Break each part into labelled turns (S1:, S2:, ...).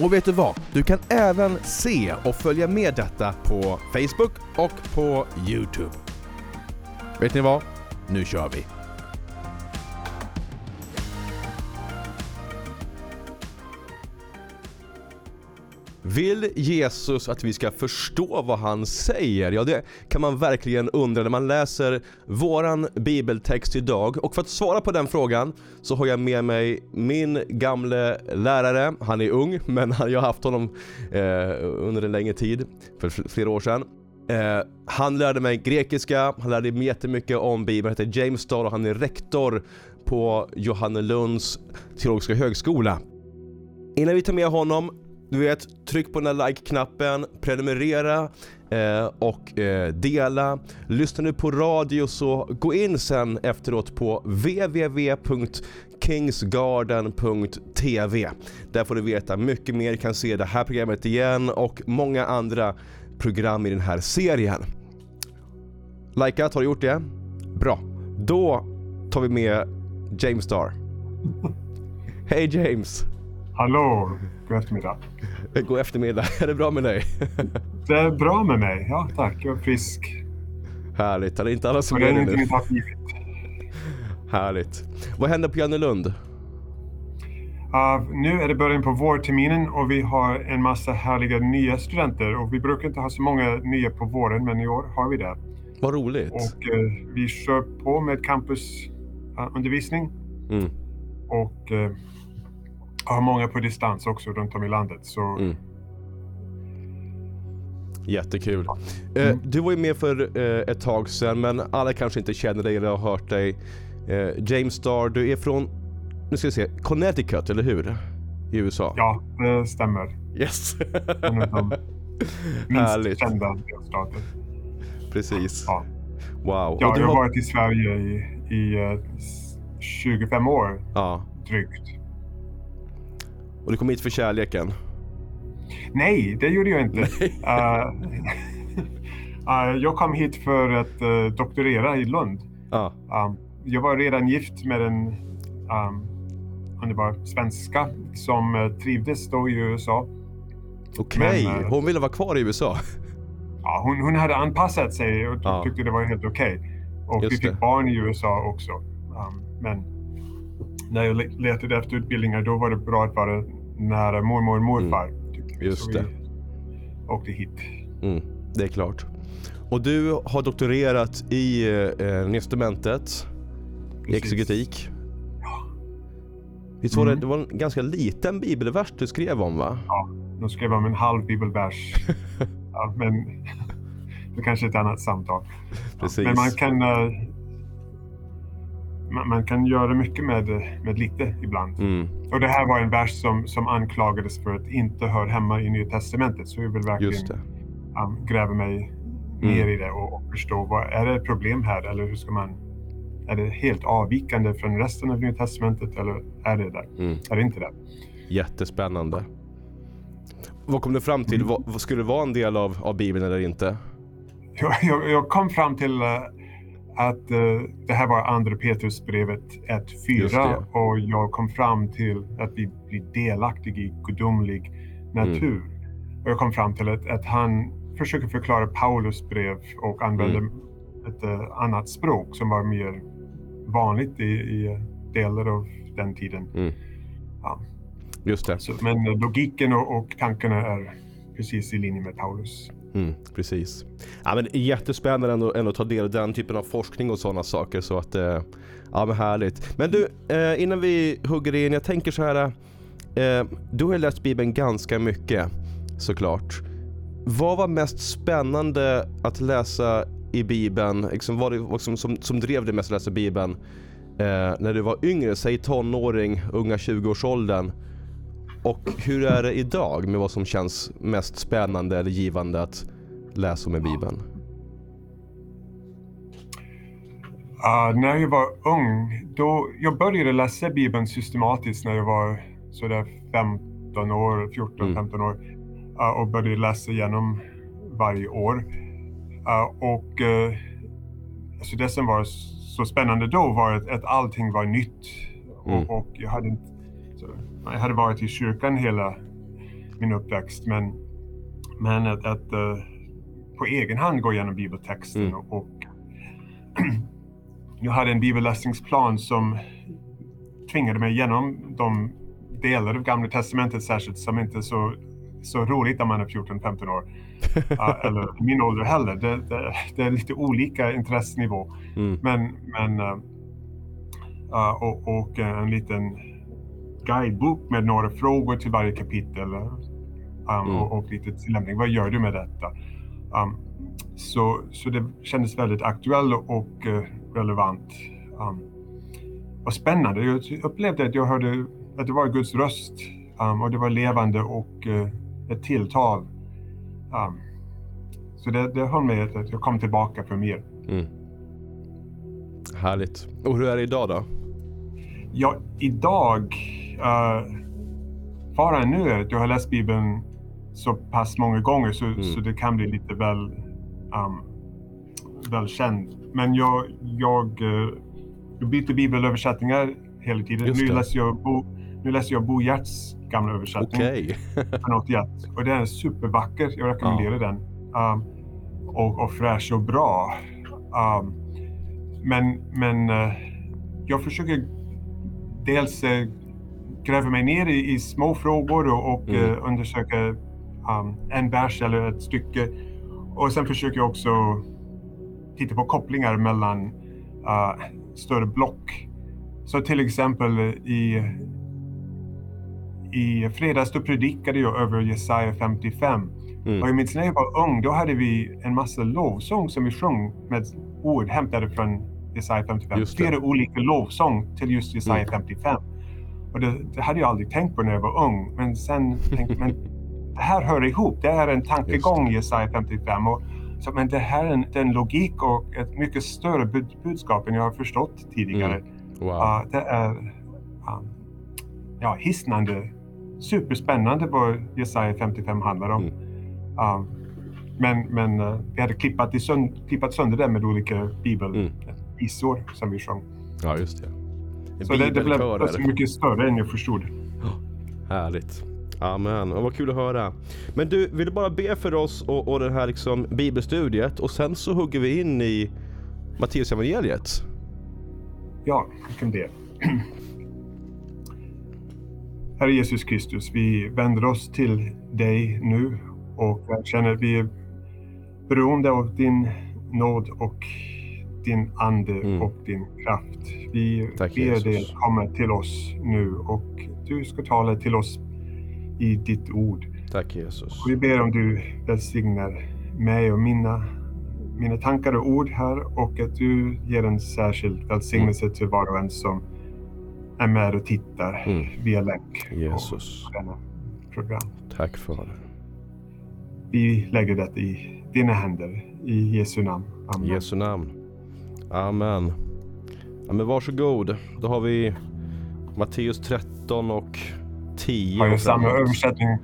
S1: Och vet du vad? Du kan även se och följa med detta på Facebook och på Youtube. Vet ni vad? Nu kör vi! Vill Jesus att vi ska förstå vad han säger? Ja, det kan man verkligen undra när man läser våran bibeltext idag. Och för att svara på den frågan så har jag med mig min gamle lärare. Han är ung, men jag har haft honom eh, under en längre tid, för flera år sedan. Eh, han lärde mig grekiska, han lärde mig jättemycket om Bibeln, han heter James Starr och han är rektor på Johannelunds teologiska högskola. Innan vi tar med honom du vet, tryck på den där like-knappen, prenumerera eh, och eh, dela. Lyssnar du på radio så gå in sen efteråt på www.kingsgarden.tv. Där får du veta mycket mer, du kan se det här programmet igen och många andra program i den här serien. Likat, har du gjort det? Bra. Då tar vi med James Star. Hej James!
S2: Hallå! God eftermiddag.
S1: God eftermiddag. Är det bra med dig?
S2: Det är bra med mig. Ja, tack. Jag är frisk.
S1: Härligt. Det är inte alla som
S2: är
S1: det
S2: nu. Inte
S1: Härligt. Vad händer på Jannelund? Uh,
S2: nu är det början på vårterminen och vi har en massa härliga nya studenter. Och vi brukar inte ha så många nya på våren, men i år har vi det.
S1: Vad roligt.
S2: Och uh, vi kör på med campusundervisning. Uh, mm. Och eh, har många på distans också runt om i landet. Så... Mm.
S1: Jättekul. Eh, mm. du var ju med för eh, ett tag sedan men alla kanske inte känner dig eller har hört dig. Eh, James Starr, du är från, nu ska vi se, Connecticut, eller hur? I USA?
S2: Ja, det stämmer.
S1: Yes!
S2: en av de minst kända delstater.
S1: Precis. Ja. Wow.
S2: Ja, jag har varit i Sverige i, i 25 år ja. drygt.
S1: Och du kom hit för kärleken?
S2: Nej, det gjorde jag inte. uh, uh, jag kom hit för att uh, doktorera i Lund. Um, jag var redan gift med en um, underbar svenska som trivdes då i USA.
S1: Okej, okay. hon ville vara kvar i USA?
S2: Ja, hon, hon hade anpassat sig och ah. tyckte det var helt okej. Okay. Och Just vi fick det. barn i USA också. Um, men när jag letade efter utbildningar då var det bra att vara nära mormor och morfar.
S1: Mm. Just det.
S2: åkte hit.
S1: Mm. Det är klart. Och du har doktorerat i eh, instrumentet, i exegetik. Ja. Visst var mm. det, det var en ganska liten bibelvers du skrev om va?
S2: Ja, jag skrev om en halv bibelvers. ja, men det kanske är ett annat samtal.
S1: Precis.
S2: Men man kan uh, man, man, kan göra mycket med, med lite ibland. Mm. Och det här var en vers som, som anklagades för att inte hör hemma i Nya Testamentet. Så jag vill verkligen um, gräva mig mm. ner i det och, och, förstå. Vad, är det ett problem här eller hur ska man... Är det helt avvikande från resten av Nya Testamentet eller är det det? Mm. Är det inte det?
S1: Jättespännande. Vad kom du fram till? Mm. Vad, skulle det vara en del av, av Bibeln eller inte?
S2: Jag, jag, jag kom fram till uh, att uh, det här var andra Petrusbrevet 1.4 och jag kom fram till att vi blir delaktiga i gudomlig natur. Mm. Och jag kom fram till att, att han försöker förklara Paulus brev och använder mm. ett uh, annat språk som var mer vanligt i, i delar av den tiden. Mm.
S1: Ja. Just det.
S2: Så, men logiken och, och tankarna är precis i linje med Paulus.
S1: Mm, precis. Ja, men jättespännande ändå, ändå att ta del av den typen av forskning och sådana saker. Så att, eh, ja men härligt. Men du, eh, innan vi hugger in, jag tänker så här. Eh, du har läst Bibeln ganska mycket såklart. Vad var mest spännande att läsa i Bibeln? Liksom, vad det som, som, som drev dig mest att läsa Bibeln eh, när du var yngre, säg tonåring, unga 20-årsåldern? Och hur är det idag med vad som känns mest spännande eller givande att läsa om i Bibeln?
S2: Uh, när jag var ung, då, jag började läsa Bibeln systematiskt när jag var sådär 15 år, 14-15 mm. år uh, och började läsa igenom varje år. Uh, och uh, alltså det som var så spännande då var att, att allting var nytt. Mm. Och, och, jag, hade, så, jag hade varit i kyrkan hela min uppväxt men, men att, att uh, på egen hand gå igenom bibeltexten mm. och, och jag hade en bibelläsningsplan som tvingade mig igenom de delar av Gamla Testamentet särskilt som inte är så, så roligt när man är 14-15 år. uh, eller min ålder heller. Det, det, det, är lite olika intressenivå. Mm. Men, men uh, uh, och, och, en liten guidebok med några frågor till varje kapitel. Um, mm. och, och lite tillämpning. Vad gör du med detta? Um, så, så det kändes väldigt aktuellt och uh, relevant. Um, och spännande. Jag upplevde att jag hörde att det var Guds röst um, och det var levande och uh, ett tilltal. Um, så det, det höll mig att jag kom tillbaka för mer. Mm.
S1: Härligt. Och hur är det idag då?
S2: Ja, idag... Uh, faran nu är att jag har läst Bibeln så pass många gånger så, mm. så det kan bli lite väl, um, väl känd. Men jag, jag, uh, jag byter bibelöversättningar hela tiden. Nu läser, jag Bo, nu läser jag Bo Giertz gamla översättning okay. från 81. Och den är supervacker. Jag rekommenderar ja. den. Um, och, och fräsch och bra. Um, men men uh, jag försöker dels uh, gräva mig ner i, i små frågor och, och mm. uh, undersöka um, en vers eller ett stycke. Och sen försöker jag också titta på kopplingar mellan uh, större block. Så till exempel i, i fredags då predikade jag över Jesaja 55. Mm. Och jag minns när jag var ung, då hade vi en massa lovsång som vi sjöng med ord hämtade från Jesaja 55. Flera olika lovsång till just Jesaja mm. 55. Och det, det, hade jag aldrig tänkt på när jag var ung. Men sen tänkte jag, det här hör ihop. Det är en tankegång i Jesaja 55. Och, så, men det här är en, det är en logik och ett mycket större bud, budskap än jag har förstått tidigare. Mm. Wow. Uh, det är um, ja, hisnande, superspännande vad Jesaja 55 handlar om. Mm. Um, men men uh, vi hade klippat, i sönd klippat sönder det med olika bibelvisor mm. som vi sjöng.
S1: Ja, just det.
S2: Så det, det blev så mycket större än jag förstod.
S1: Oh, härligt. Amen, och vad kul att höra. Men du, vill du bara be för oss och, och det här liksom bibelstudiet och sen så hugger vi in i Matteus evangeliet.
S2: Ja, jag kan det. Herre Jesus Kristus, vi vänder oss till dig nu och jag känner att vi är beroende av din nåd och din ande mm. och din kraft. Vi Tack, ber dig komma till oss nu och du ska tala till oss i ditt ord.
S1: Tack Jesus.
S2: Och vi ber om du välsignar mig och mina, mina tankar och ord här och att du ger en särskild välsignelse mm. till var och en som är med och tittar mm. via länk
S1: Jesus.
S2: program.
S1: Tack Fader.
S2: Vi lägger det i dina händer i Jesu namn.
S1: Amen. Jesu namn. Amen. Ja, men varsågod. Då har vi Matteus 13 och 10
S2: har ju samma översättning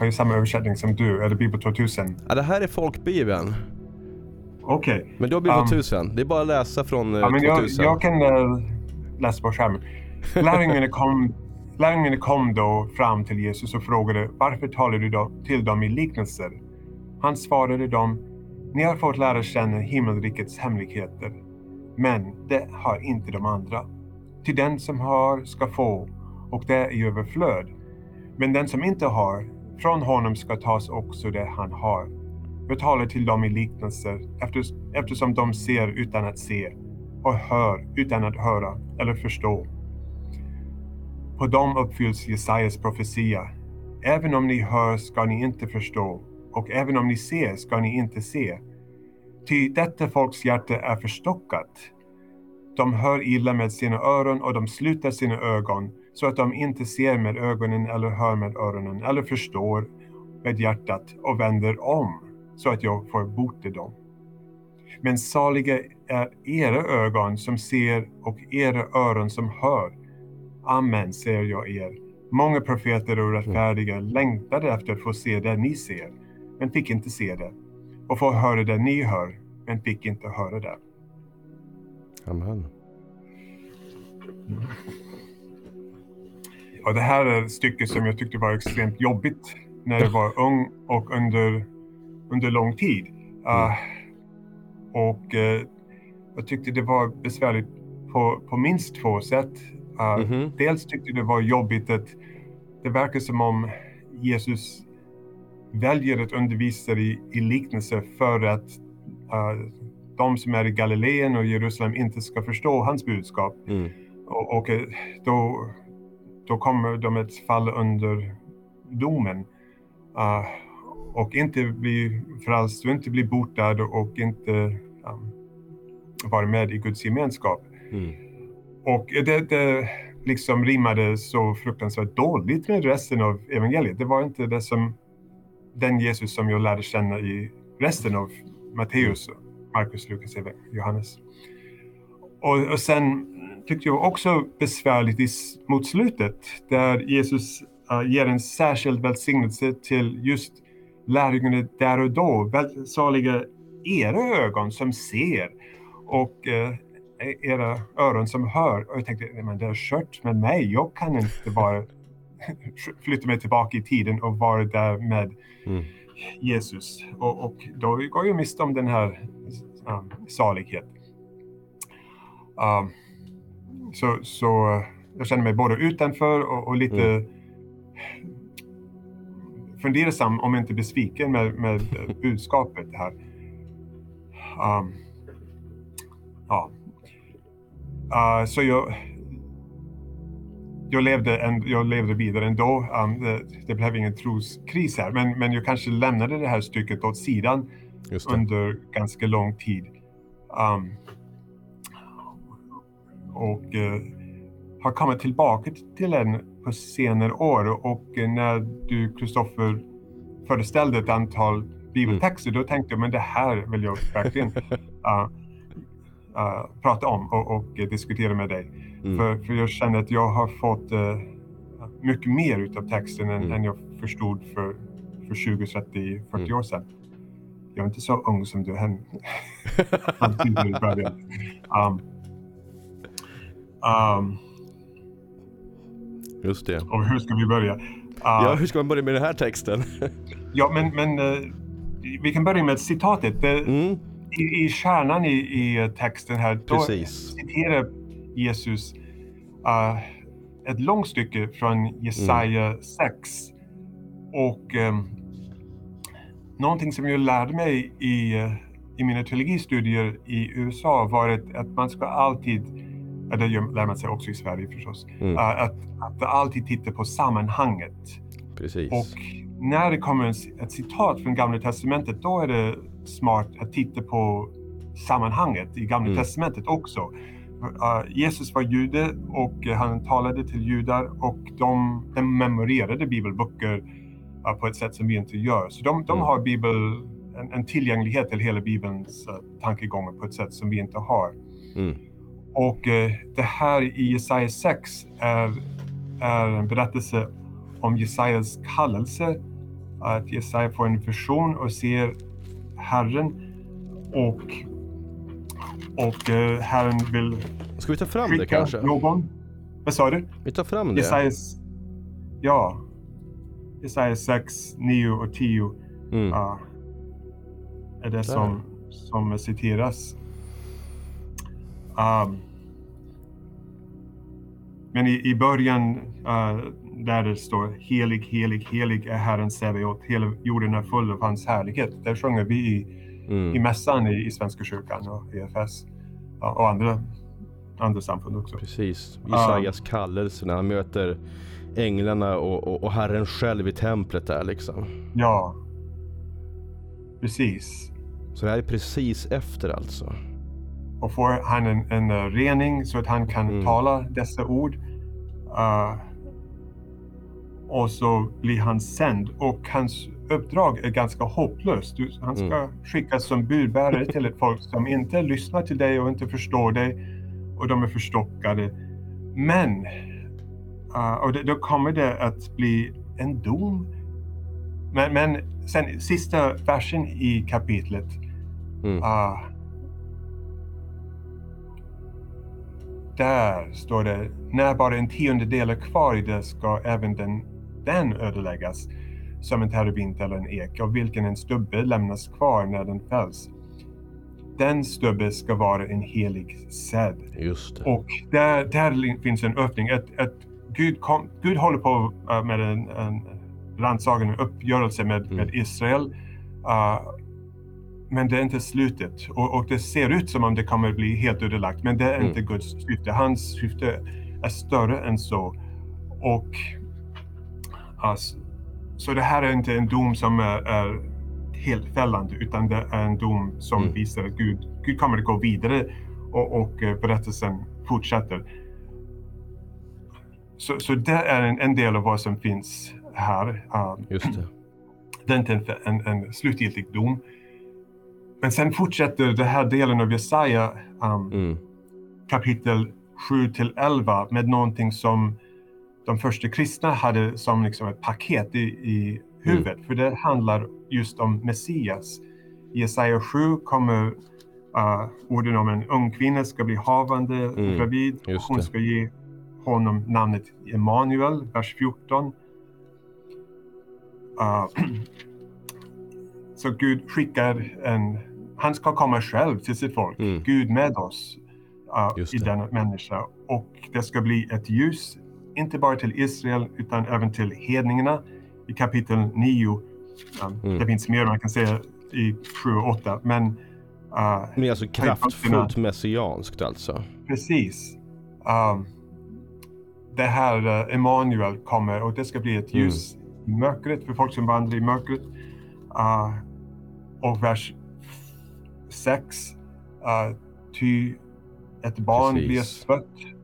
S2: har ju samma översättning som du. Är det Bibel 2000?
S1: Ja, det här är folkbibeln.
S2: Okej. Okay.
S1: Men du har Bibel um, 2000. Det är bara att läsa från
S2: ja, men 2000. Jag, jag kan uh, läsa på skärmen. Lärjungarna kom, lärjungarna kom då fram till Jesus och frågade varför talar du då till dem i liknelser? Han svarade dem, ni har fått lära känna himmelrikets hemligheter, men det har inte de andra. Till den som har ska få och det är i överflöd. Men den som inte har, från honom ska tas också det han har. Jag talar till dem i liknelser eftersom de ser utan att se och hör utan att höra eller förstå. På dem uppfylls Jesajas profetia. Även om ni hör ska ni inte förstå och även om ni ser ska ni inte se. Ty detta folks hjärta är förstockat. De hör illa med sina öron och de sluter sina ögon så att de inte ser med ögonen eller hör med öronen eller förstår med hjärtat och vänder om så att jag får bota dem. Men saliga är era ögon som ser och era öron som hör. Amen, säger jag er. Många profeter och rättfärdiga längtade efter att få se det ni ser, men fick inte se det. Och få höra det ni hör, men fick inte höra det.
S1: Amen.
S2: Och det här är ett stycke som jag tyckte var extremt jobbigt när jag var ung och under, under lång tid. Uh, och uh, jag tyckte det var besvärligt på, på minst två sätt. Uh, mm -hmm. Dels tyckte jag det var jobbigt att det verkar som om Jesus väljer att undervisa i, i liknelse för att de som är i Galileen och Jerusalem inte ska förstå hans budskap. Mm. Och, och, då, då kommer de att falla under domen. Uh, och inte bli frälst och inte bli botad och inte um, vara med i Guds gemenskap. Mm. Och det, det liksom rimmade så fruktansvärt dåligt med resten av evangeliet. Det var inte det som den Jesus som jag lärde känna i resten av Matteus, Markus, Lukas, Johannes. Och, och sen tyckte jag också besvärligt i, mot slutet där Jesus uh, ger en särskild välsignelse till just lärjungarna där och då. Saliga era ögon som ser och uh, era öron som hör. Och jag tänkte, men det är kört med mig. Jag kan inte bara flytta mig tillbaka i tiden och vara där med mm. Jesus. Och, och, då går jag miste om den här um, salighet. Um, så, så jag känner mig både utanför och, och lite mm. fundersam, om inte besviken med, med budskapet här. Um, ja. Uh, så jag, jag, levde en, jag levde vidare ändå. Um, det, det blev ingen troskris här, men, men jag kanske lämnade det här stycket åt sidan under ganska lång tid. Um, och eh, har kommit tillbaka till den på senare år. Och eh, när du, Kristoffer, föreställde ett antal bibeltexter, mm. då tänkte jag men det här vill jag verkligen uh, uh, prata om och, och uh, diskutera med dig. Mm. För, för jag känner att jag har fått mycket mer utav texten än, mm. än jag förstod för, för 20, 30, 40 mm. år sedan. Jag är inte så ung som du än um, Um,
S1: Just det.
S2: Och hur ska vi börja? Uh,
S1: ja, hur ska man börja med den här texten?
S2: ja, men, men uh, vi kan börja med citatet. Det, mm. I, I kärnan i, i texten här, Precis. då citerar Jesus uh, ett långt stycke från Jesaja mm. 6. Och um, någonting som jag lärde mig i, i mina teologistudier i USA var att, att man ska alltid det lär man sig också i Sverige förstås, mm. att, att alltid titta på sammanhanget.
S1: Precis.
S2: Och när det kommer ett citat från Gamla Testamentet, då är det smart att titta på sammanhanget i Gamla mm. Testamentet också. Uh, Jesus var jude och han talade till judar och de, de memorerade bibelböcker uh, på ett sätt som vi inte gör. Så de, de mm. har bibel, en, en, tillgänglighet till hela bibelns uh, tankegångar på ett sätt som vi inte har. Mm. Och det här i Jesaja 6 är, är en berättelse om Jesajas kallelse. Att Jesaja får en vision och ser Herren och, och eh, Herren vill
S1: Ska vi ta fram det kanske?
S2: någon. Vad sa du?
S1: Vi tar fram det.
S2: Jesajas, ja. Jesaja 6, 9 och 10 mm. uh, är det som, som citeras. Um, men i, i början uh, där det står helig, helig, helig är Herren Sebaot, hela jorden är full av hans härlighet. Där sjunger vi i, mm. i mässan i, i Svenska kyrkan och EFS och andra, andra samfund också.
S1: Precis, Jesajas um, kallelse när han möter änglarna och, och, och, Herren själv i templet där liksom.
S2: Ja, precis.
S1: Så det här är precis efter alltså?
S2: och får han en, en uh, rening så att han kan mm. tala dessa ord. Uh, och så blir han sänd och hans uppdrag är ganska hopplöst. Han ska mm. skickas som budbärare till ett folk som inte lyssnar till dig och inte förstår dig och de är förstockade. Men, uh, och det, då kommer det att bli en dom. Men, men sen sista versen i kapitlet mm. uh, där står det, när bara en tiondel är kvar i det ska även den, den ödeläggas som en terebint eller en ek, av vilken en stubbe lämnas kvar när den fälls. Den stubbe ska vara en helig säd.
S1: Just det.
S2: Och där, där finns en öppning. Ett, ett, Gud, kom, Gud håller på uh, med en, en rannsakan, en uppgörelse med, mm. med Israel. Uh, men det är inte slutet och, och, det ser ut som om det kommer bli helt ödelagt. Men det är mm. inte Guds syfte. Hans syfte är större än så. Och alltså, Så det här är inte en dom som är, är helt fällande utan det är en dom som mm. visar att Gud, Gud kommer att gå vidare och, och eh, berättelsen fortsätter. Så, så det är en, en, del av vad som finns här. Um,
S1: Just det.
S2: Det är inte en, en, en slutgiltig dom. Men sen fortsätter den här delen av Jesaja um, mm. kapitel 7 till 11 med någonting som de första kristna hade som liksom ett paket i, i huvudet. Mm. För det handlar just om Messias. I Jesaja 7 kommer uh, orden om en ung kvinna ska bli havande mm. gravid. Hon ska ge honom namnet Emanuel, vers 14. Uh, så Gud skickar en han ska komma själv till sitt folk, mm. Gud med oss uh, i denna människa. Och det ska bli ett ljus, inte bara till Israel utan även till hedningarna i kapitel 9. Um, mm. Det finns mer man kan säga i 7 och 8. Men, uh,
S1: men alltså kraftfullt messianskt alltså?
S2: Precis. Um, det här uh, Emanuel kommer och det ska bli ett mm. ljus mm. i mörkret för folk som vandrar i mörkret. Uh, och vers 6. Uh, ty ett barn Precis. blir fött.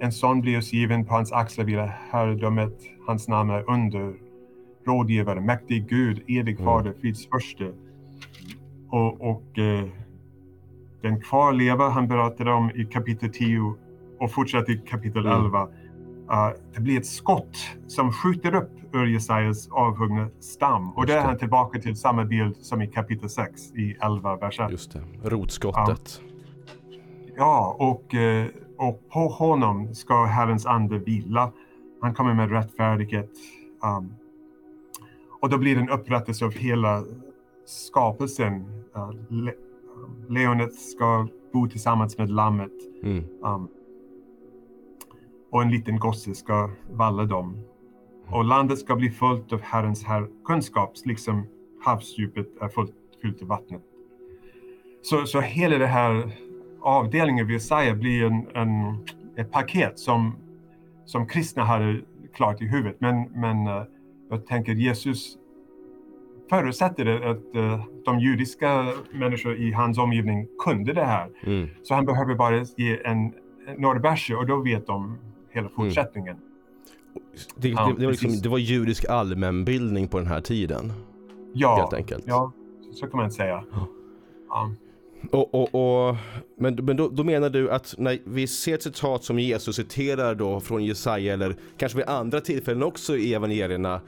S2: En son blir oss given på hans axlar vilar herradömet. Hans namn är under rådgivare, mäktig Gud, evig mm. fader, frids förste. Och, och eh, den kvarleva han berättade om i kapitel 10 och fortsätter i kapitel mm. 11. Uh, det blir ett skott som skjuter upp ur Jesajas avhuggna stam. Och där är han tillbaka till samma bild som i kapitel 6 i 11 vers 1.
S1: Just det, rotskottet.
S2: Uh, ja, och, uh, och på honom ska Herrens ande vila. Han kommer med rättfärdighet. Um, och då blir det en upprättelse av hela skapelsen. Uh, le leonet ska bo tillsammans med lammet. Mm. Um, och en liten gosse ska valla dem. Och landet ska bli fullt av Herrens här kunskap, liksom havsdjupet är fullt, fyllt av vattnet. Så, så hela den här avdelningen vid Jesaja blir en, en, ett paket som, som kristna hade klart i huvudet. Men, men uh, jag tänker Jesus förutsätter att uh, de judiska människor i hans omgivning kunde det här. Mm. Så han behöver bara ge en, några verser och då vet de hela mm. fortsättningen. Mm.
S1: Det, det, det, var liksom, det var judisk allmänbildning på den här tiden.
S2: Ja,
S1: helt enkelt.
S2: ja så kan man säga. Ja.
S1: Och, och, och, men men då, då, menar du att när vi ser ett citat som Jesus citerar då från Jesaja eller kanske vid andra tillfällen också i evangelierna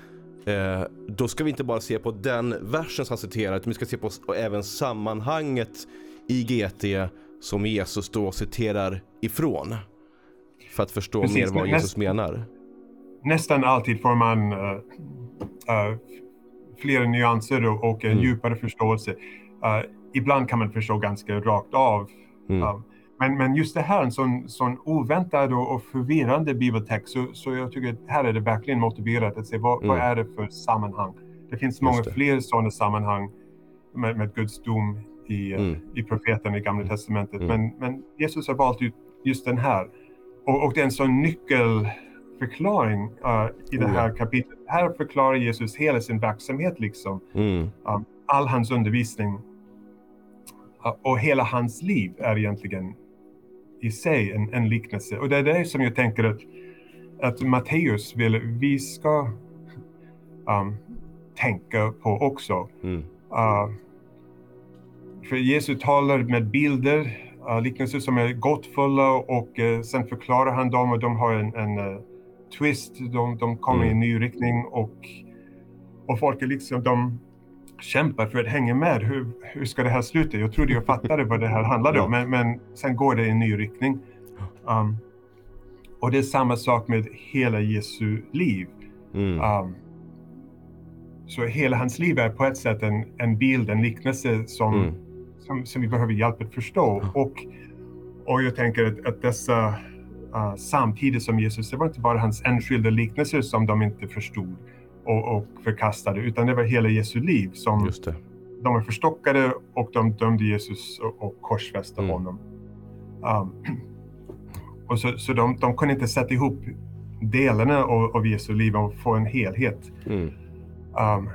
S1: eh, då ska vi inte bara se på den versen som han citerar utan vi ska se på även sammanhanget i GT som Jesus då citerar ifrån. För att förstå Precis, mer vad Jesus menar.
S2: Nästan alltid får man uh, uh, fler nyanser och, och en mm. djupare förståelse. Uh, ibland kan man förstå ganska rakt av. Mm. men, men just det här, en sån, sån oväntad och, och förvirrande bibeltext, så, så jag tycker att här är det verkligen motiverat att se vad, mm. vad är det för sammanhang. Det finns många det. fler sådana sammanhang med, med Guds dom i, mm. i profeten i Gamla Testamentet. Mm. Men, men Jesus har valt ut just den här. Och, och det är en sån nyckelförklaring uh, i det här kapitlet. Här förklarar Jesus hela sin verksamhet liksom. Mm. Um, all hans undervisning och hela hans liv är egentligen i sig en, en liknelse. Och det är det som jag tänker att att Matteus vill vi ska um, tänka på också. Mm. Uh, för Jesus talar med bilder, uh, liknelser som är gottfulla och uh, sen förklarar han dem och de har en, en uh, twist, de, de kommer mm. i en ny riktning och, och folk är liksom, de kämpar för att hänga med. Hur, hur ska det här sluta? Jag trodde jag fattade vad det här handlade om, men, men sen går det i en ny riktning. Um, och det är samma sak med hela Jesu liv. Mm. Um, så hela hans liv är på ett sätt en, en bild, en liknelse som, mm. som, som, vi behöver hjälp att förstå. Och, och jag tänker att, att dessa uh, samtidigt som Jesus, det var inte bara hans enskilda liknelser som de inte förstod och, och förkastade, utan det var hela Jesu liv som de var förstockade och de dömde Jesus och, och korsfäste mm. honom. Um, och så så de, de kunde inte sätta ihop delarna av, av Jesu liv och få en helhet. Mm. Um,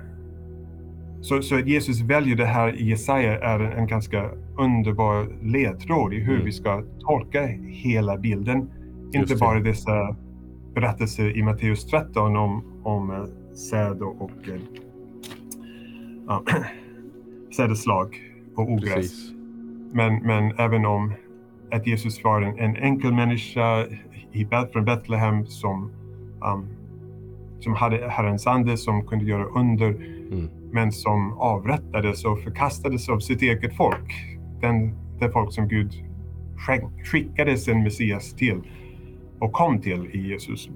S2: så, så Jesus väljer det här i Jesaja är en, en ganska underbar ledtråd i hur mm. vi ska tolka hela bilden. Inte bara dessa berättelser i Matteus 13 om, om uh, säd och, och uh, sädeslag och ogräs. Men, men även om att Jesus var en, en enkel människa i, från Betlehem som um, som hade Herrens ande som kunde göra under, mm. men som avrättades och förkastades av sitt eget folk. Den, det folk som Gud skickade sin Messias till och kom till i Jesus.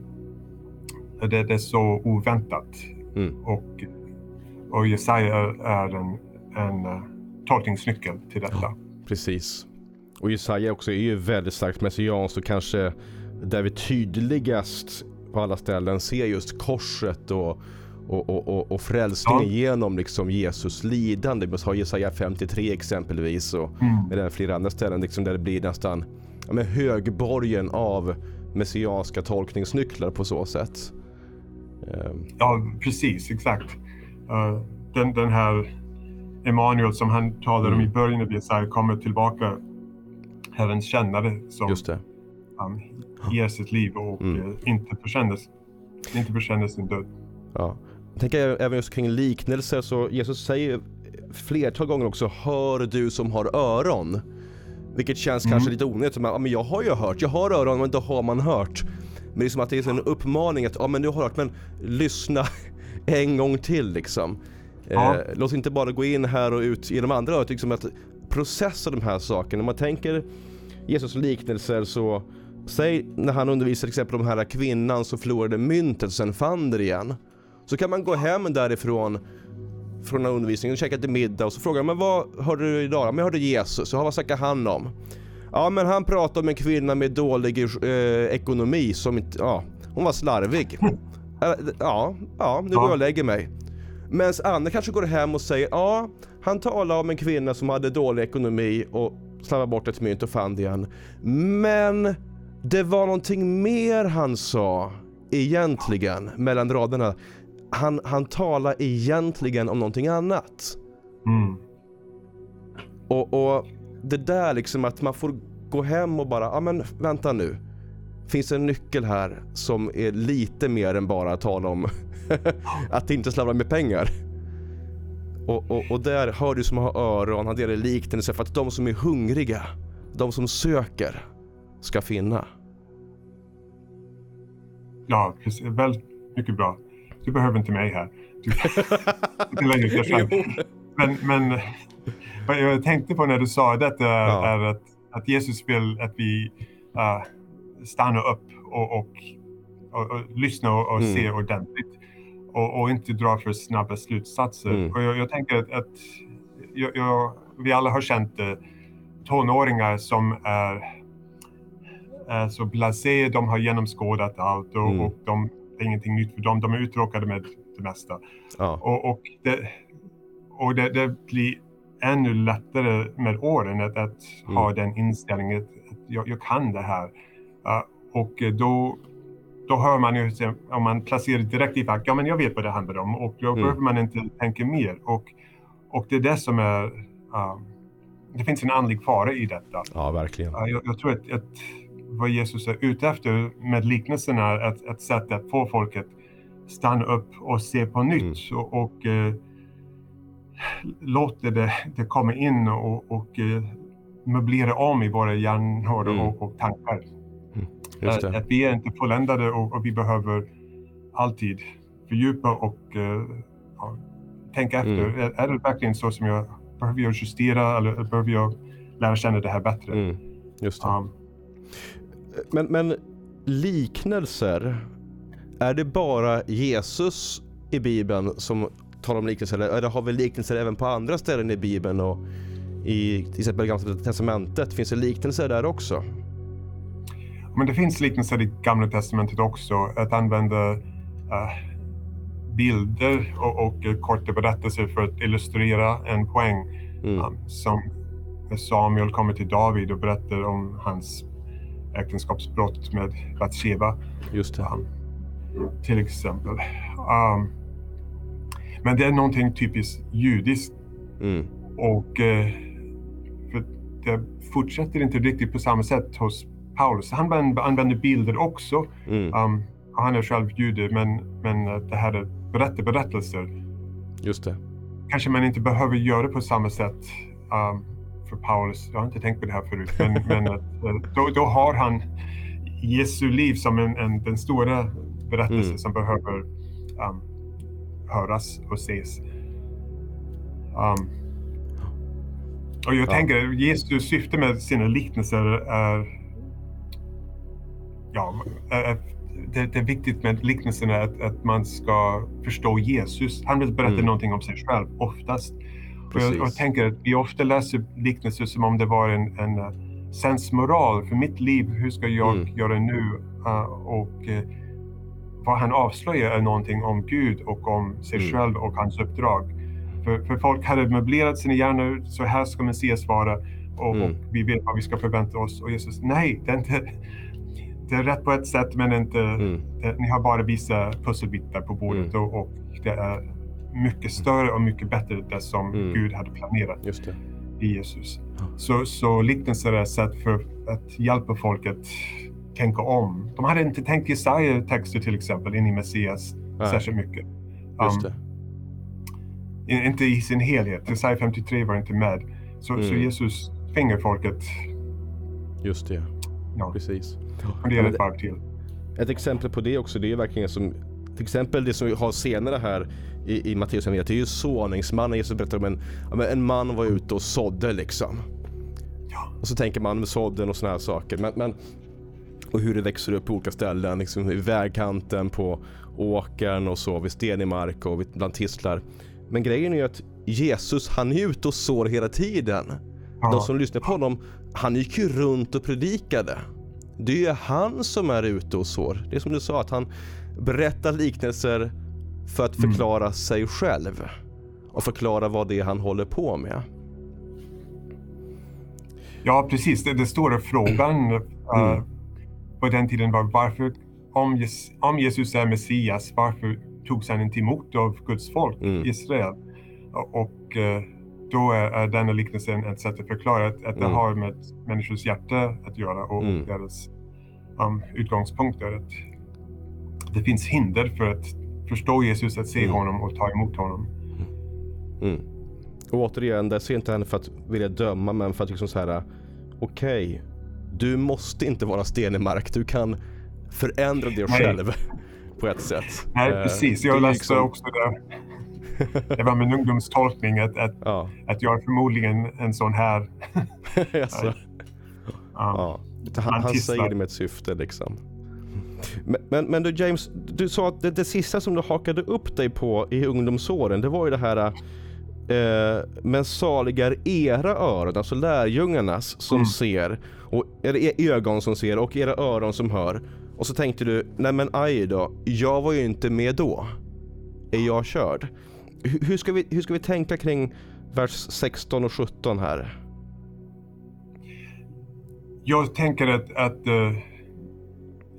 S2: Det, det är så oväntat. Mm. Och, och Jesaja är en, en uh, tolkningsnyckel till detta. Ja,
S1: precis. Och Jesaja också är ju väldigt starkt messianskt och kanske där vi tydligast på alla ställen ser just korset och, och, och, och, och frälsningen ja. genom liksom Jesus lidande. Vi har Jesaja 53 exempelvis och mm. med flera andra ställen liksom där det blir nästan ja, med högborgen av messianska tolkningsnycklar på så sätt.
S2: Um. Ja, precis, exakt. Uh, den, den här Emanuel som han talade mm. om i början av Jesaja kommer tillbaka, Herrens kännare som Just det. Um, ger sitt liv och mm. Eh, inte förkänner inte förkänner sin död.
S1: Ja. Jag tänker även just kring liknelser så Jesus säger flertal gånger också Hör du som har öron. Vilket känns mm. kanske lite onödigt. Men jag har ju hört, jag har öron men då har man hört. Men det är som att det är en uppmaning att ja men du har hört men lyssna en gång till liksom. Ja. Eh, låt inte bara gå in här och ut genom andra örat. Liksom att processa de här sakerna. När man tänker Jesus liknelser så Säg när han undervisar till exempel om den här kvinnan som förlorade myntet och sen fann det igen. Så kan man gå hem därifrån från den här undervisningen och käka till middag och så frågar man vad hörde du idag? Men jag hörde Jesus, och vad snackar han om? Ja men han pratade om en kvinna med dålig eh, ekonomi som inte, ja, hon var slarvig. Ja, ja, nu går jag och lägger mig. Medan Anna kanske går hem och säger ja, han talar om en kvinna som hade dålig ekonomi och slarvade bort ett mynt och fann det igen. Men det var någonting mer han sa egentligen mellan raderna. Han, han talar egentligen om någonting annat. Mm. Och, och det där liksom att man får gå hem och bara, ja men vänta nu. Finns det en nyckel här som är lite mer än bara att tala om att inte slarva med pengar. Och, och, och där hör du som har öron, han delar liknelse för att de som är hungriga, de som söker, ska finna.
S2: Ja, precis. Väldigt mycket bra. Du behöver inte mig här. Du, men, men vad jag tänkte på när du sa detta ja. är att, att Jesus vill att vi uh, stannar upp och, och, och, och lyssnar och, mm. ser ordentligt och, inte drar för snabba slutsatser. Mm. Och jag, jag tänker att, att jag, jag, vi alla har känt uh, tonåringar som är Eh, så blasé, de har genomskådat allt och, mm. och de, det är ingenting nytt för dem. De är uttråkade med det mesta. Ja. Och, och, det, och det, det, blir ännu lättare med åren att, att mm. ha den inställningen att jag, jag kan det här. Uh, och då, då hör man ju, om man placerar direkt i fack, ja men jag vet vad det handlar om och då mm. behöver man inte tänka mer. Och, och det är det som är, uh, det finns en andlig fara i detta.
S1: Ja, verkligen.
S2: Uh, jag, jag, tror att, att vad Jesus är ute efter med liknelserna, ett, ett sätt att få folket stanna upp och se på nytt mm. och, och eh, låta det, det komma in och, och eh, möblera om i våra hjärnor mm. och, och, tankar. Mm. Att, att, vi är inte fulländade och, och, vi behöver alltid fördjupa och uh, tänka efter. Mm. Är, är, det verkligen så som jag behöver jag justera eller behöver jag lära känna det här bättre? Mm.
S1: Just det. Um, men, men liknelser, är det bara Jesus i Bibeln som talar om liknelser? Eller har vi liknelser även på andra ställen i Bibeln? Och i till exempel Gamla Testamentet, finns det liknelser där också?
S2: Men det finns liknelser i Gamla Testamentet också. Att använda uh, bilder och, och korta berättelser för att illustrera en poäng. Mm. Um, som Samuel kommer till David och berättar om hans äktenskapsbrott med Batsheva.
S1: Just det. Um,
S2: till exempel. Um, men det är någonting typiskt judiskt. Mm. Och för det fortsätter inte riktigt på samma sätt hos Paulus. Han använder bilder också. Mm. Um, han är själv jude, men, men det här är berättelser.
S1: Just det.
S2: Kanske man inte behöver göra på samma sätt um, för Paulus. Jag har inte tänkt på det här förut, men, men uh, då, då, har han Jesu liv som en, en den stora berättelsen mm. som behöver um, höras och ses. Um, och jag ja. tänker Jesus syfte med sina liknelser är, ja, är, det, det, är viktigt med liknelserna att, att man ska förstå Jesus. Han vill berätta mm. någonting om sig själv oftast. Och jag, jag, tänker att vi ofta läser liknelser som om det var en, en uh, sensmoral för mitt liv. Hur ska jag mm. göra nu? Uh, och uh, vad han avslöjar är någonting om Gud och om sig mm. själv och hans uppdrag. För, för folk hade möblerat sina hjärnor, så här ska Messias vara och, mm. och, vi vet vad vi ska förvänta oss. Och Jesus, nej, det är, inte, det är rätt på ett sätt men inte, mm. det, ni har bara vissa pusselbitar på bordet mm. och, och, det är mycket större och mycket bättre det som mm. Gud hade planerat i Jesus. Så, så liknelser är ett sätt för att hjälpa folk att tänka om. De hade inte tänkt Jesaja-texter till exempel in i Messias Nej. särskilt mycket. Um, inte i sin helhet. Jesaja 53 var inte med. Så, mm. så Jesus tvingar folket.
S1: Just det. Ja. Precis.
S2: Fundera ett varv till.
S1: Ett exempel på det också, det är verkligen som till exempel det som vi har senare här i, i Matteus det är ju såningsmannen. Jesus berättar om en, en man var ute och sådde liksom. Ja. Och så tänker man med sådden och såna här saker. Men, men, och hur det växer upp på olika ställen, liksom i vägkanten, på åkern och så, vid stenig mark och bland tistlar. Men grejen är ju att Jesus, han är ute och sår hela tiden. De som lyssnar på honom, han gick ju runt och predikade. Det är ju han som är ute och sår. Det är som du sa, att han berättar liknelser för att mm. förklara mm. sig själv. Och förklara vad det är han håller på med.
S2: Ja, precis. Det, det stora frågan mm. uh, på den tiden var varför, om, Jesus, om Jesus är Messias, varför togs han inte emot av Guds folk, mm. Israel? Och uh, då är, är denna liknelsen ett sätt att förklara att, att det mm. har med människors hjärta att göra och mm. deras um, utgångspunkter. Att det finns hinder för att förstå Jesus, att se mm. honom och ta emot honom.
S1: Mm. Och återigen, det ser inte henne för att vilja döma, men för att liksom så här, okej, okay, du måste inte vara sten i mark, du kan förändra dig själv på ett sätt.
S2: Nej, eh, precis. Jag läste liksom... också det. Det var min ungdomstolkning att, att, ja. att jag är förmodligen en sån här...
S1: alltså. ja. Han, han säger det med ett syfte liksom. Men, men, men, du James, du sa att det, det sista som du hakade upp dig på i ungdomsåren, det var ju det här eh, men saliga är era öron, alltså lärjungarnas som mm. ser, och, eller ögon som ser och era öron som hör. Och så tänkte du, nej men aj då, jag var ju inte med då. Är jag körd? hur, ska vi, hur ska vi tänka kring vers 16 och 17 här?
S2: Jag tänker att, att uh,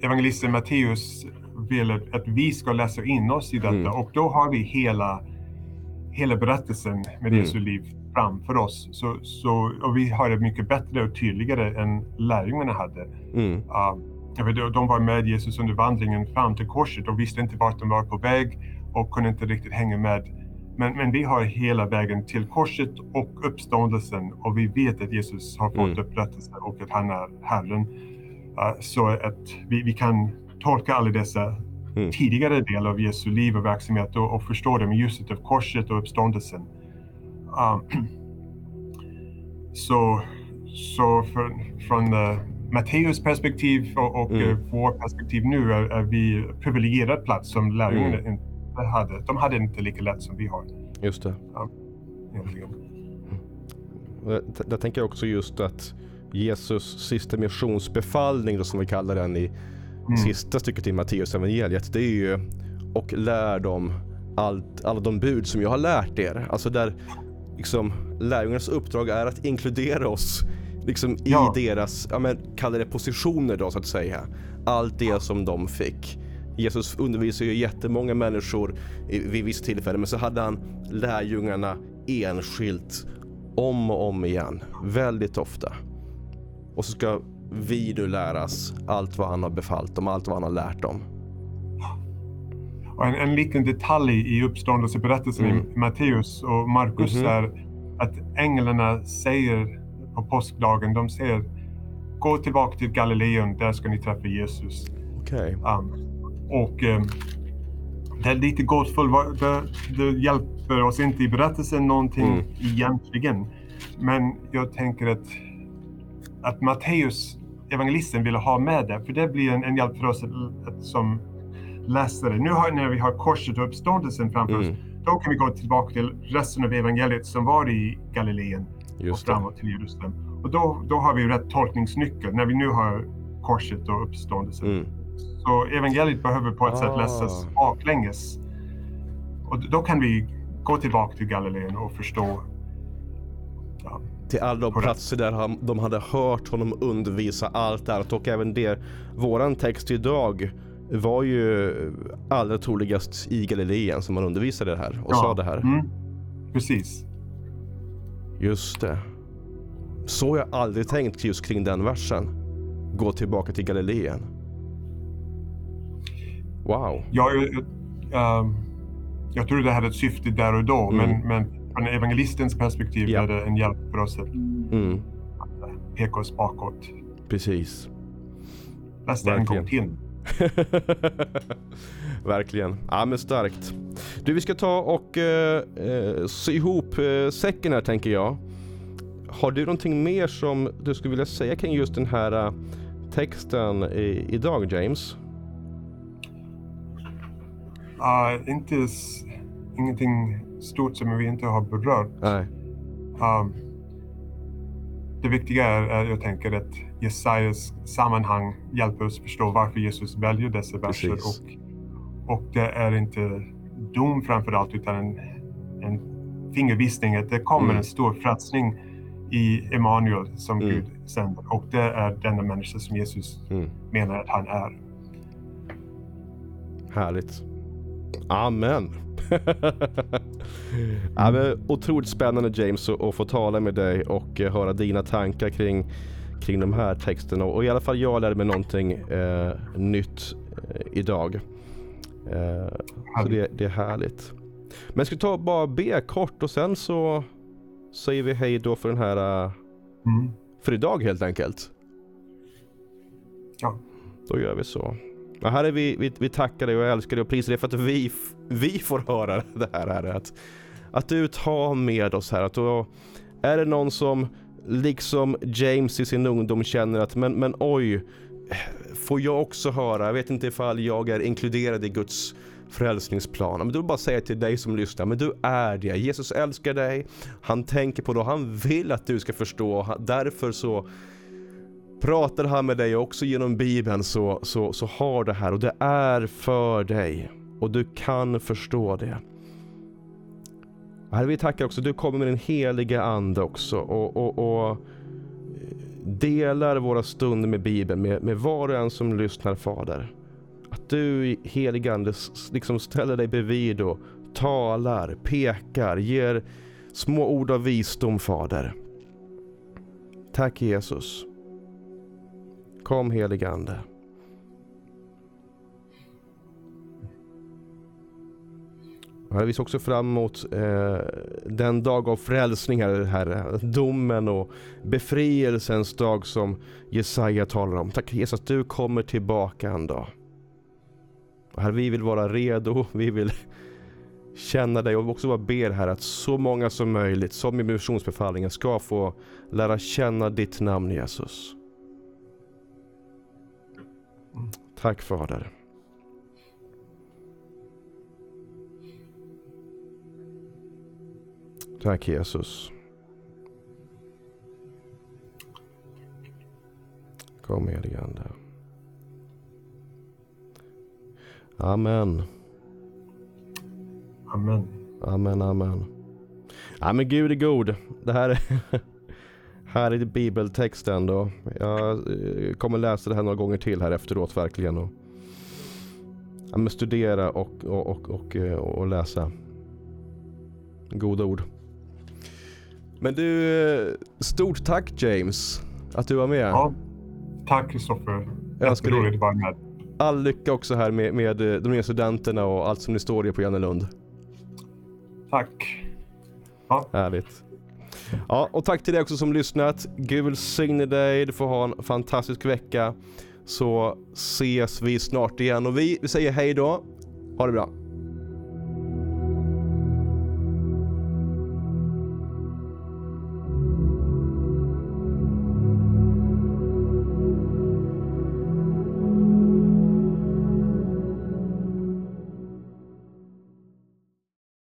S2: evangelisten Matteus vill att, att, vi ska läsa in oss i detta mm. och då har vi hela, hela berättelsen med mm. Jesu liv framför oss. Så, så, och vi har det mycket bättre och tydligare än lärjungarna hade. Mm. Uh, de var med Jesus under vandringen fram till korset och visste inte vart de var på väg och kunde inte riktigt hänga med. Men, men vi har hela vägen till korset och uppståndelsen och vi vet att Jesus har fått mm. upprättelse och att han är Herren. Uh, så att vi, vi kan tolka alla dessa mm. tidigare delar av Jesu liv och verksamhet och, och förstå dem i ljuset av korset och uppståndelsen. Um, så så för, från uh, Matteus perspektiv och, och mm. uh, vår perspektiv nu är, är vi privilegierad plats som lärjungarna mm. inte hade. De hade inte lika lätt som vi har.
S1: Just det. Mm. Där tänker jag också just att Jesus sista missionsbefallning, då, som vi kallar den i mm. sista stycket i Matteus evangeliet, det är ju och lär dem allt, alla de bud som jag har lärt er. Alltså där liksom, lärjungarnas uppdrag är att inkludera oss liksom ja. i deras, ja men kalla det positioner då så att säga. Allt det som de fick. Jesus undervisade ju jättemånga människor vid vissa tillfällen men så hade han lärjungarna enskilt om och om igen. Väldigt ofta. Och så ska vi nu läras allt vad han har befallt dem, allt vad han har lärt dem.
S2: En, en liten detalj i uppståndelseberättelsen mm. i Matteus och Markus mm -hmm. är att änglarna säger på påskdagen, de säger gå tillbaka till Galileen, där ska ni träffa Jesus.
S1: Okay. Um,
S2: och um, det är lite gåtfullt, det, det, hjälper oss inte i berättelsen någonting mm. egentligen. Men jag tänker att, att Matteus, evangelisten, ville ha med det, för det blir en, en hjälp för oss att, att, som läsare. Nu har, när vi har korset och uppståndelsen framför mm. oss, då kan vi gå tillbaka till resten av evangeliet som var i Galileen och framåt till Jerusalem. Och då, då har vi rätt tolkningsnyckel när vi nu har korset och uppståndelsen. Mm. Så evangeliet behöver på ett ah. sätt läsas baklänges. Och då kan vi gå tillbaka till Galileen och förstå
S1: ja, till alla de platser där de hade hört honom undervisa allt här och även det. Våran text idag var ju allra troligast i Galileen som man undervisade det här och ja. sa det här. Mm.
S2: Precis.
S1: Just det. Så har jag aldrig tänkt just kring den versen. Gå tillbaka till Galileen. Wow.
S2: Ja, jag, jag, um, jag tror det hade ett syfte där och då, mm. men, men från evangelistens perspektiv ja. är det en hjälp för oss att, mm. peka oss bakåt.
S1: Precis.
S2: Läs det en gång till.
S1: Verkligen. Ja men starkt. Du vi ska ta och eh, eh, sy ihop eh, säcken här tänker jag. Har du någonting mer som du skulle vilja säga kring just den här uh, texten i, idag James?
S2: Uh, inte ingenting stort som vi inte har berört.
S1: Nej.
S2: Um, det viktiga är, är, jag tänker att Jesajas sammanhang hjälper oss förstå varför Jesus väljer dessa verser. Och, och det är inte dom framför allt utan en, en fingervisning att det kommer mm. en stor frälsning i Emanuel som mm. Gud sänder. Och det är denna människa som Jesus mm. menar att han är.
S1: Härligt. Amen. ja, men otroligt spännande James att få tala med dig och uh, höra dina tankar kring, kring de här texterna. Och i alla fall jag lärde mig någonting uh, nytt uh, idag. så det, det, är härligt. Men jag ska ta bara be kort och sen så säger vi hej då för den här mm. för idag helt enkelt.
S2: Ja.
S1: Då gör vi så. Ja, herre, vi, vi, vi tackar dig och älskar dig och prisar dig för att vi, vi får höra det här, herre. Att, att du tar med oss här. Att då, är det någon som liksom James i sin ungdom känner att men, men oj, får jag också höra? Jag vet inte ifall jag är inkluderad i Guds frälsningsplan. Men då vill bara säga till dig som lyssnar, men du är det. Jesus älskar dig, han tänker på dig, han vill att du ska förstå. Därför så pratar han med dig också genom bibeln så, så, så har det här och det är för dig. Och du kan förstå det. Herre vi tackar också, du kommer med den heliga ande också och, och, och eh, delar våra stunder med bibeln med, med var och en som lyssnar Fader. Att du heliga ande liksom ställer dig bredvid och talar, pekar, ger små ord av visdom Fader. Tack Jesus. Kom heligande. Ande. Vi ser också fram emot eh, den dag av frälsning, Herre. Domen och befrielsens dag som Jesaja talar om. Tack Jesus att du kommer tillbaka en dag. Herre, vi vill vara redo. Vi vill känna dig och också bara ber här att så många som möjligt, som i missionsbefallningen, ska få lära känna ditt namn Jesus. Tack Fader. Tack Jesus. Kom helige Ande. Amen.
S2: Amen.
S1: Amen, amen. Ja men Gud är god. Det här är, här är bibeltexten då. Jag eh, kommer läsa det här några gånger till här efteråt verkligen. Och, ja, men studera och, och, och, och, eh, och läsa. Goda ord. Men du, stort tack James att du var med.
S2: Ja, tack Kristoffer. Jätteroligt att vara med.
S1: All lycka också här med, med eh, de nya studenterna och allt som ni står i på Jannelund.
S2: Tack. Ja.
S1: Härligt. Ja, och tack till dig också som lyssnat. Gud välsigne dig. Du får ha en fantastisk vecka. Så ses vi snart igen och vi, vi säger hej då. Ha det bra.